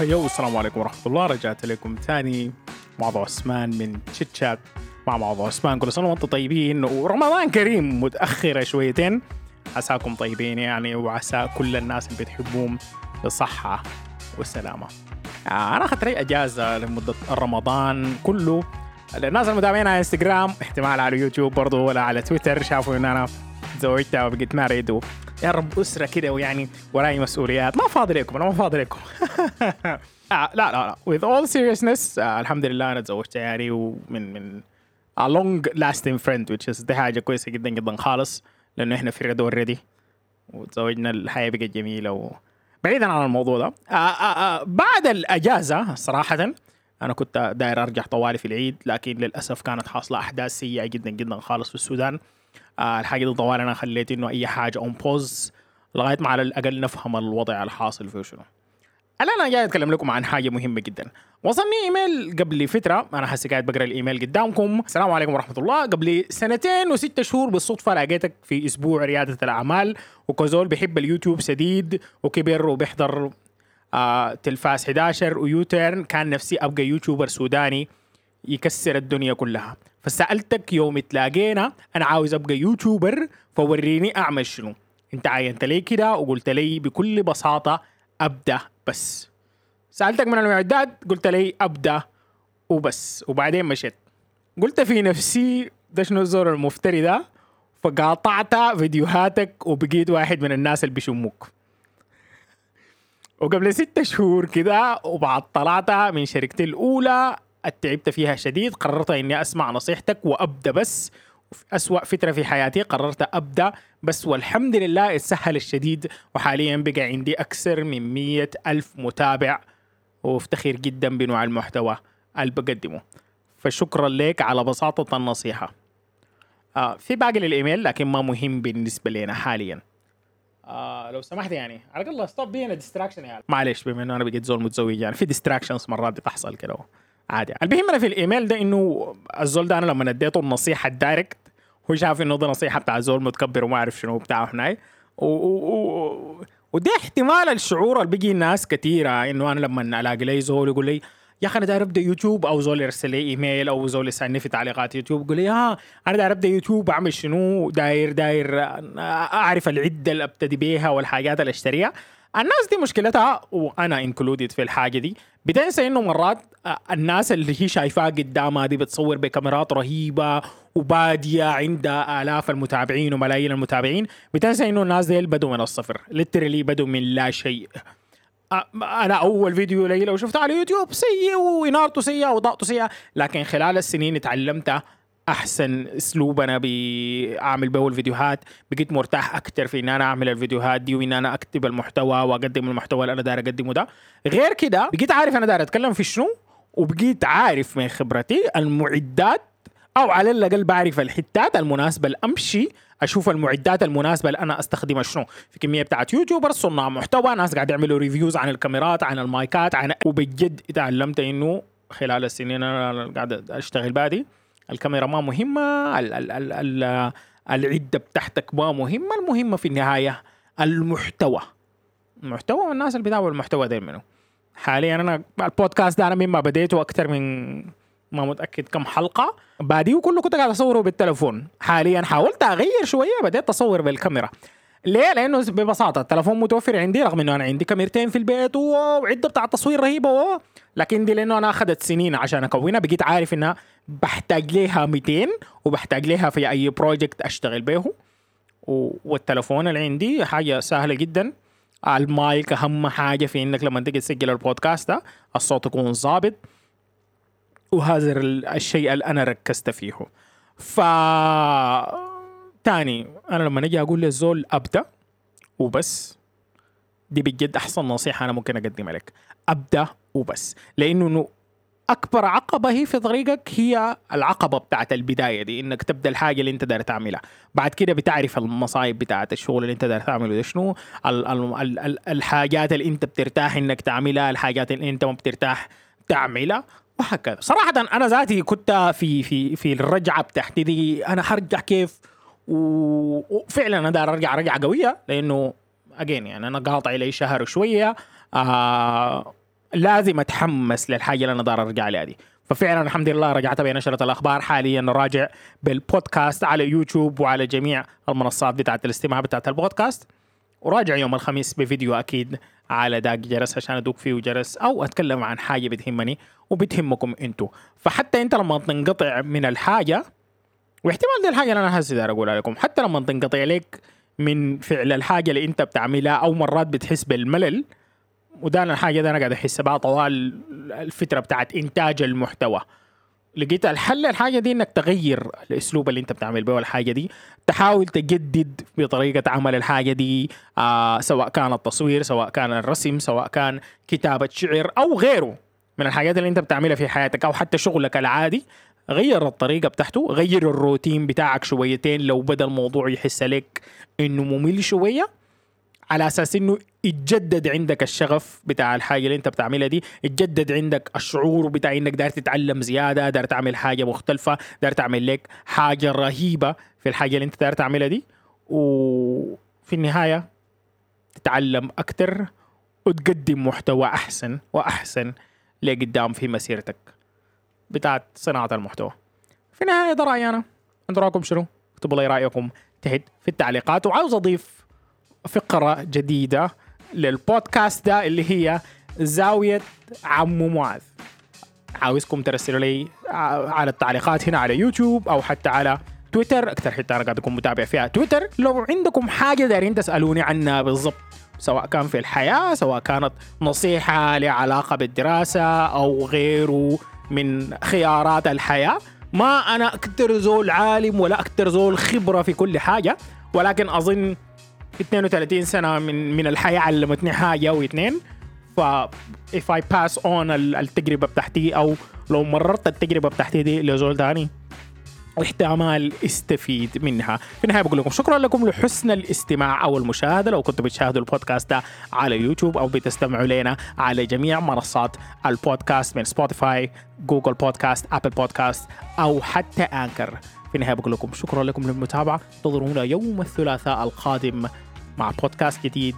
Yo السلام عليكم ورحمة الله. رجعت لكم تاني. معظم عثمان من Chit Chat مع معظم عثمان كل سنة وأنتم طيبين. ورمضان كريم متأخرة شويتين. عساكم طيبين يعني وعسى كل الناس اللي بتحبوهم بالصحة والسلامة آه، أنا أخذت لي أجازة لمدة رمضان كله. الناس المتابعين على انستغرام احتمال على يوتيوب برضو ولا على تويتر شافوا إن أنا تزوجت وبقيت married. يا رب أسرة كده ويعني وراي مسؤوليات. ما فاضي لكم أنا ما فاضي لكم. آه لا لا لا. With all seriousness آه الحمد لله أنا تزوجت يعني ومن من a long lasting friend which is دي حاجة كويسة جدا جدا خالص لأنه إحنا في ريد already وتزوجنا الحياة بقت جميلة و... بعيدا عن الموضوع ده. آه آه آه بعد الأجازة صراحة أنا كنت داير أرجع طوالي في العيد لكن للأسف كانت حاصلة أحداث سيئة جدا جدا خالص في السودان. الحاجة دي طوالي أنا خليت إنه أي حاجة on pause لغاية ما على الأقل نفهم الوضع الحاصل فيه شنو. الآن أنا جاي أتكلم لكم عن حاجة مهمة جدا. وصلني إيميل قبل فترة أنا حسي قاعد بقرأ الإيميل قدامكم. السلام عليكم ورحمة الله. قبل سنتين وستة شهور بالصدفة لقيتك في أسبوع ريادة الأعمال وكزول بيحب اليوتيوب سديد وكبر وبيحضر آه تلفاز 11 ويوتيرن. كان نفسي أبقى يوتيوبر سوداني. يكسر الدنيا كلها. فسألتك يوم تلاقينا أنا عاوز أبقى يوتيوبر فوريني أعمل شنو. أنت عينت لي كده وقلت لي بكل بساطة أبدأ بس. سألتك من المعدات قلت لي أبدأ وبس. وبعدين مشيت. قلت في نفسي ده شنو الزور المفتري ده؟ فقاطعت فيديوهاتك وبقيت واحد من الناس اللي بيشموك. وقبل ستة شهور كده وبعد طلعت من شركتي الأولى اتعبت فيها شديد قررت إني أسمع نصيحتك وأبدأ بس. أسوأ فترة في حياتي قررت أبدأ بس. والحمد لله اتسهلت شديد وحاليا بقى عندي أكثر من مية ألف متابع وافتخر جدا بنوع المحتوى اللي بقدمه. فشكرا لك على بساطة النصيحة. آه في باقي للإيميل لكن ما مهم بالنسبة لنا حاليا. آه لو سمحت يعني. على الله stop being a distraction يعني. معلش بما إنه أنا بقيت زول متزوج يعني في distractions مرات بتحصل كده. عادي. المهم أنا في الإيميل ده إنه الزول ده أنا لما اديته النصيحة ال direct هو شاف إنه ده نصيحة بتاع زول متكبر وما اعرف شنو بتاعه هناي و... و... و... ودي احتمال الشعور اللي بيجي الناس كثيره إنه أنا لما ألاقي لي زول يقول لي يا أخي أنا داير أبدأ يوتيوب. أو زول يرسل لي إيميل أو زول يسألني في تعليقات يوتيوب يقول لي ها أنا داير أبدأ يوتيوب أعمل شنو؟ داير داير أعرف العدة اللي أبتدي بيها والحاجات اللي أشتريها. الناس دي مشكلتها وأنا included في الحاجة دي بتنسى إنه مرات الناس اللي هي شايفاها قدامها دي بتصور بكاميرات رهيبة وبادية عندها آلاف المتابعين وملايين المتابعين بتنسى إنه الناس دي بدوا من الصفر literally بدوا من لا شيء. أنا أول فيديو لي لو شفته على يوتيوب سيء وإنارته سيئة واضاءته سيئة لكن خلال السنين اتعلمت أحسن أسلوب أنا بعمل به الفيديوهات. بقيت مرتاح أكثر في إن أنا أعمل الفيديوهات دي وإن أنا أكتب المحتوى وأقدم المحتوى اللي أنا داير أقدمه ده. غير كده بقيت عارف أنا داير أتكلم في شنو وبقيت عارف من خبرتي المعدات أو على الأقل بعرف الحتات المناسبة اللي امشي أشوف المعدات المناسبة اللي أنا أستخدمها شنو. في كمية بتاعت YouTuber صناع محتوى ناس قاعد يعملوا reviews عن الكاميرات عن المايكات عن وبجد تعلمت إنه خلال السنين أنا قاعد أشتغل بادي الكاميرا ما مهمة ال ال ال ال العدة بتاعتك ما مهمة المهمه في النهاية المحتوى. المحتوى والناس اللي بيتابعوا المحتوى ده منه. حاليا أنا البودكاست ده أنا مما بديته أكثر من ما متأكد كم حلقة. باديه كله كنت قاعد أصوره بالتلفون. حاليا حاولت أغير شوية بديت أصور بالكاميرا. ليه؟ لأنه ببساطة التلفون متوفر عندي رغم إنه أنا عندي كاميرتين في البيت وعدة بتاع تصوير رهيبة و... لكن دي لأنه أنا أخذت سنين عشان أكونها بقيت عارف إنها بحتاج ليها 200 وبحتاج ليها في أي project أشتغل به. والتلفون اللي عندي حاجة سهلة جدا. المايك أهم حاجة في إنك لما تيجي تسجل البودكاست ده الصوت يكون ظابط. وهذا الشيء اللي أنا ركزت فيه. ف تاني أنا لما نجي أقول للزول أبدأ وبس. دي بجد أحسن نصيحة أنا ممكن أقدمها لك. أبدأ وبس. لأنه أكبر عقبة هي في طريقك هي العقبة بتاعت البداية دي إنك تبدأ الحاجة اللي أنت داير تعملها. بعد كده بتعرف المصايب بتاعت الشغل اللي أنت داير تعمله ده شنو ال ال ال ال الحاجات اللي أنت بترتاح إنك تعملها الحاجات اللي أنت ما بترتاح تعملها وهكذا. صراحة أنا ذاتي كنت في في في الرجعة بتاعتي دي أنا حرجع كيف وفعلا أنا داير أرجع رجعة قوية لأنه أجين يعني أنا قاطع لي شهر وشوية آه لازم أتحمس للحاجة اللي أنا دار أرجع لها دي. ففعلا الحمد لله رجعت بنشرة الأخبار حاليا راجع بالبودكاست على يوتيوب وعلى جميع المنصات بتاعت الاستماع بتاعت البودكاست. وراجع يوم الخميس بفيديو أكيد على داق جرس عشان أدوق فيه جرس أو أتكلم عن حاجة بتهمني وبتهمكم أنتوا فحتى أنت لما تنقطع من الحاجة واحتمال دي الحاجة اللي أنا هسه داير أقولها لكم حتى لما تنقطع لك من فعل الحاجة اللي أنت بتعملها أو مرات بتحس بالملل وده أنا الحاجة دي أنا قاعد أحس بها طوال الفترة بتاعت إنتاج المحتوى. لقيت الحل الحاجة دي إنك تغير الأسلوب اللي أنت بتعمل به الحاجة دي. تحاول تجدد بطريقة عمل الحاجة دي آه سواء كان التصوير سواء كان الرسم سواء كان كتابة شعر أو غيره من الحاجات اللي أنت بتعملها في حياتك أو حتى شغلك العادي. غير الطريقة بتاعته غير الروتين بتاعك شويتين لو بدأ الموضوع يحس لك إنه ممل شوية. على أساس إنه يتجدد عندك الشغف بتاع الحاجة اللي أنت بتعملها دي يتجدد عندك الشعور بتاع إنك داير تتعلم زيادة داير تعمل حاجة مختلفة داير تعمل لك حاجة رهيبة في الحاجة اللي أنت داير تعملها دي. وفي النهاية تتعلم أكثر وتقدم محتوى أحسن وأحسن لقدام في مسيرتك بتاعت صناعة المحتوى. في النهاية ده رأيي أنا. أنتوا رأيكم شنو؟ اكتبوا لي رأيكم تحت في التعليقات. وعاوز أضيف فقرة جديدة للبودكاست ده اللي هي زاوية عمو معاذ. عاوزكم ترسلوا لي على التعليقات هنا على يوتيوب أو حتى على تويتر. أكثر حتة أنا قاعد أكون متابع فيها تويتر. لو عندكم حاجة دايرين تسألوني عنها بالضبط سواء كان في الحياة سواء كانت نصيحة لها علاقه بالدراسة أو غيره من خيارات الحياة. ما أنا أكثر زول عالم ولا أكثر زول خبره في كل حاجة ولكن أظن 32 سنة من من الحياة علمتني حاجة أو اثنين ف if I pass on التجربة بتاعتي أو لو مررت التجربة بتاعتي دي لزول تاني واحتمال استفيد منها. في النهاية بقول لكم شكرا لكم لحسن الاستماع أو المشاهدة. لو كنتوا بتشاهدوا البودكاست ده على يوتيوب أو بتستمعوا لنا على جميع منصات البودكاست من سبوتيفاي جوجل بودكاست ابل بودكاست أو حتى Anchor في النهاية بقول لكم شكرا لكم للمتابعة. انتظرونا يوم الثلاثاء القادم. مع بودكاست جديد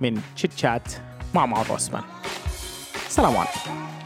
من chit chat مع معاذ عثمان. السلام عليكم.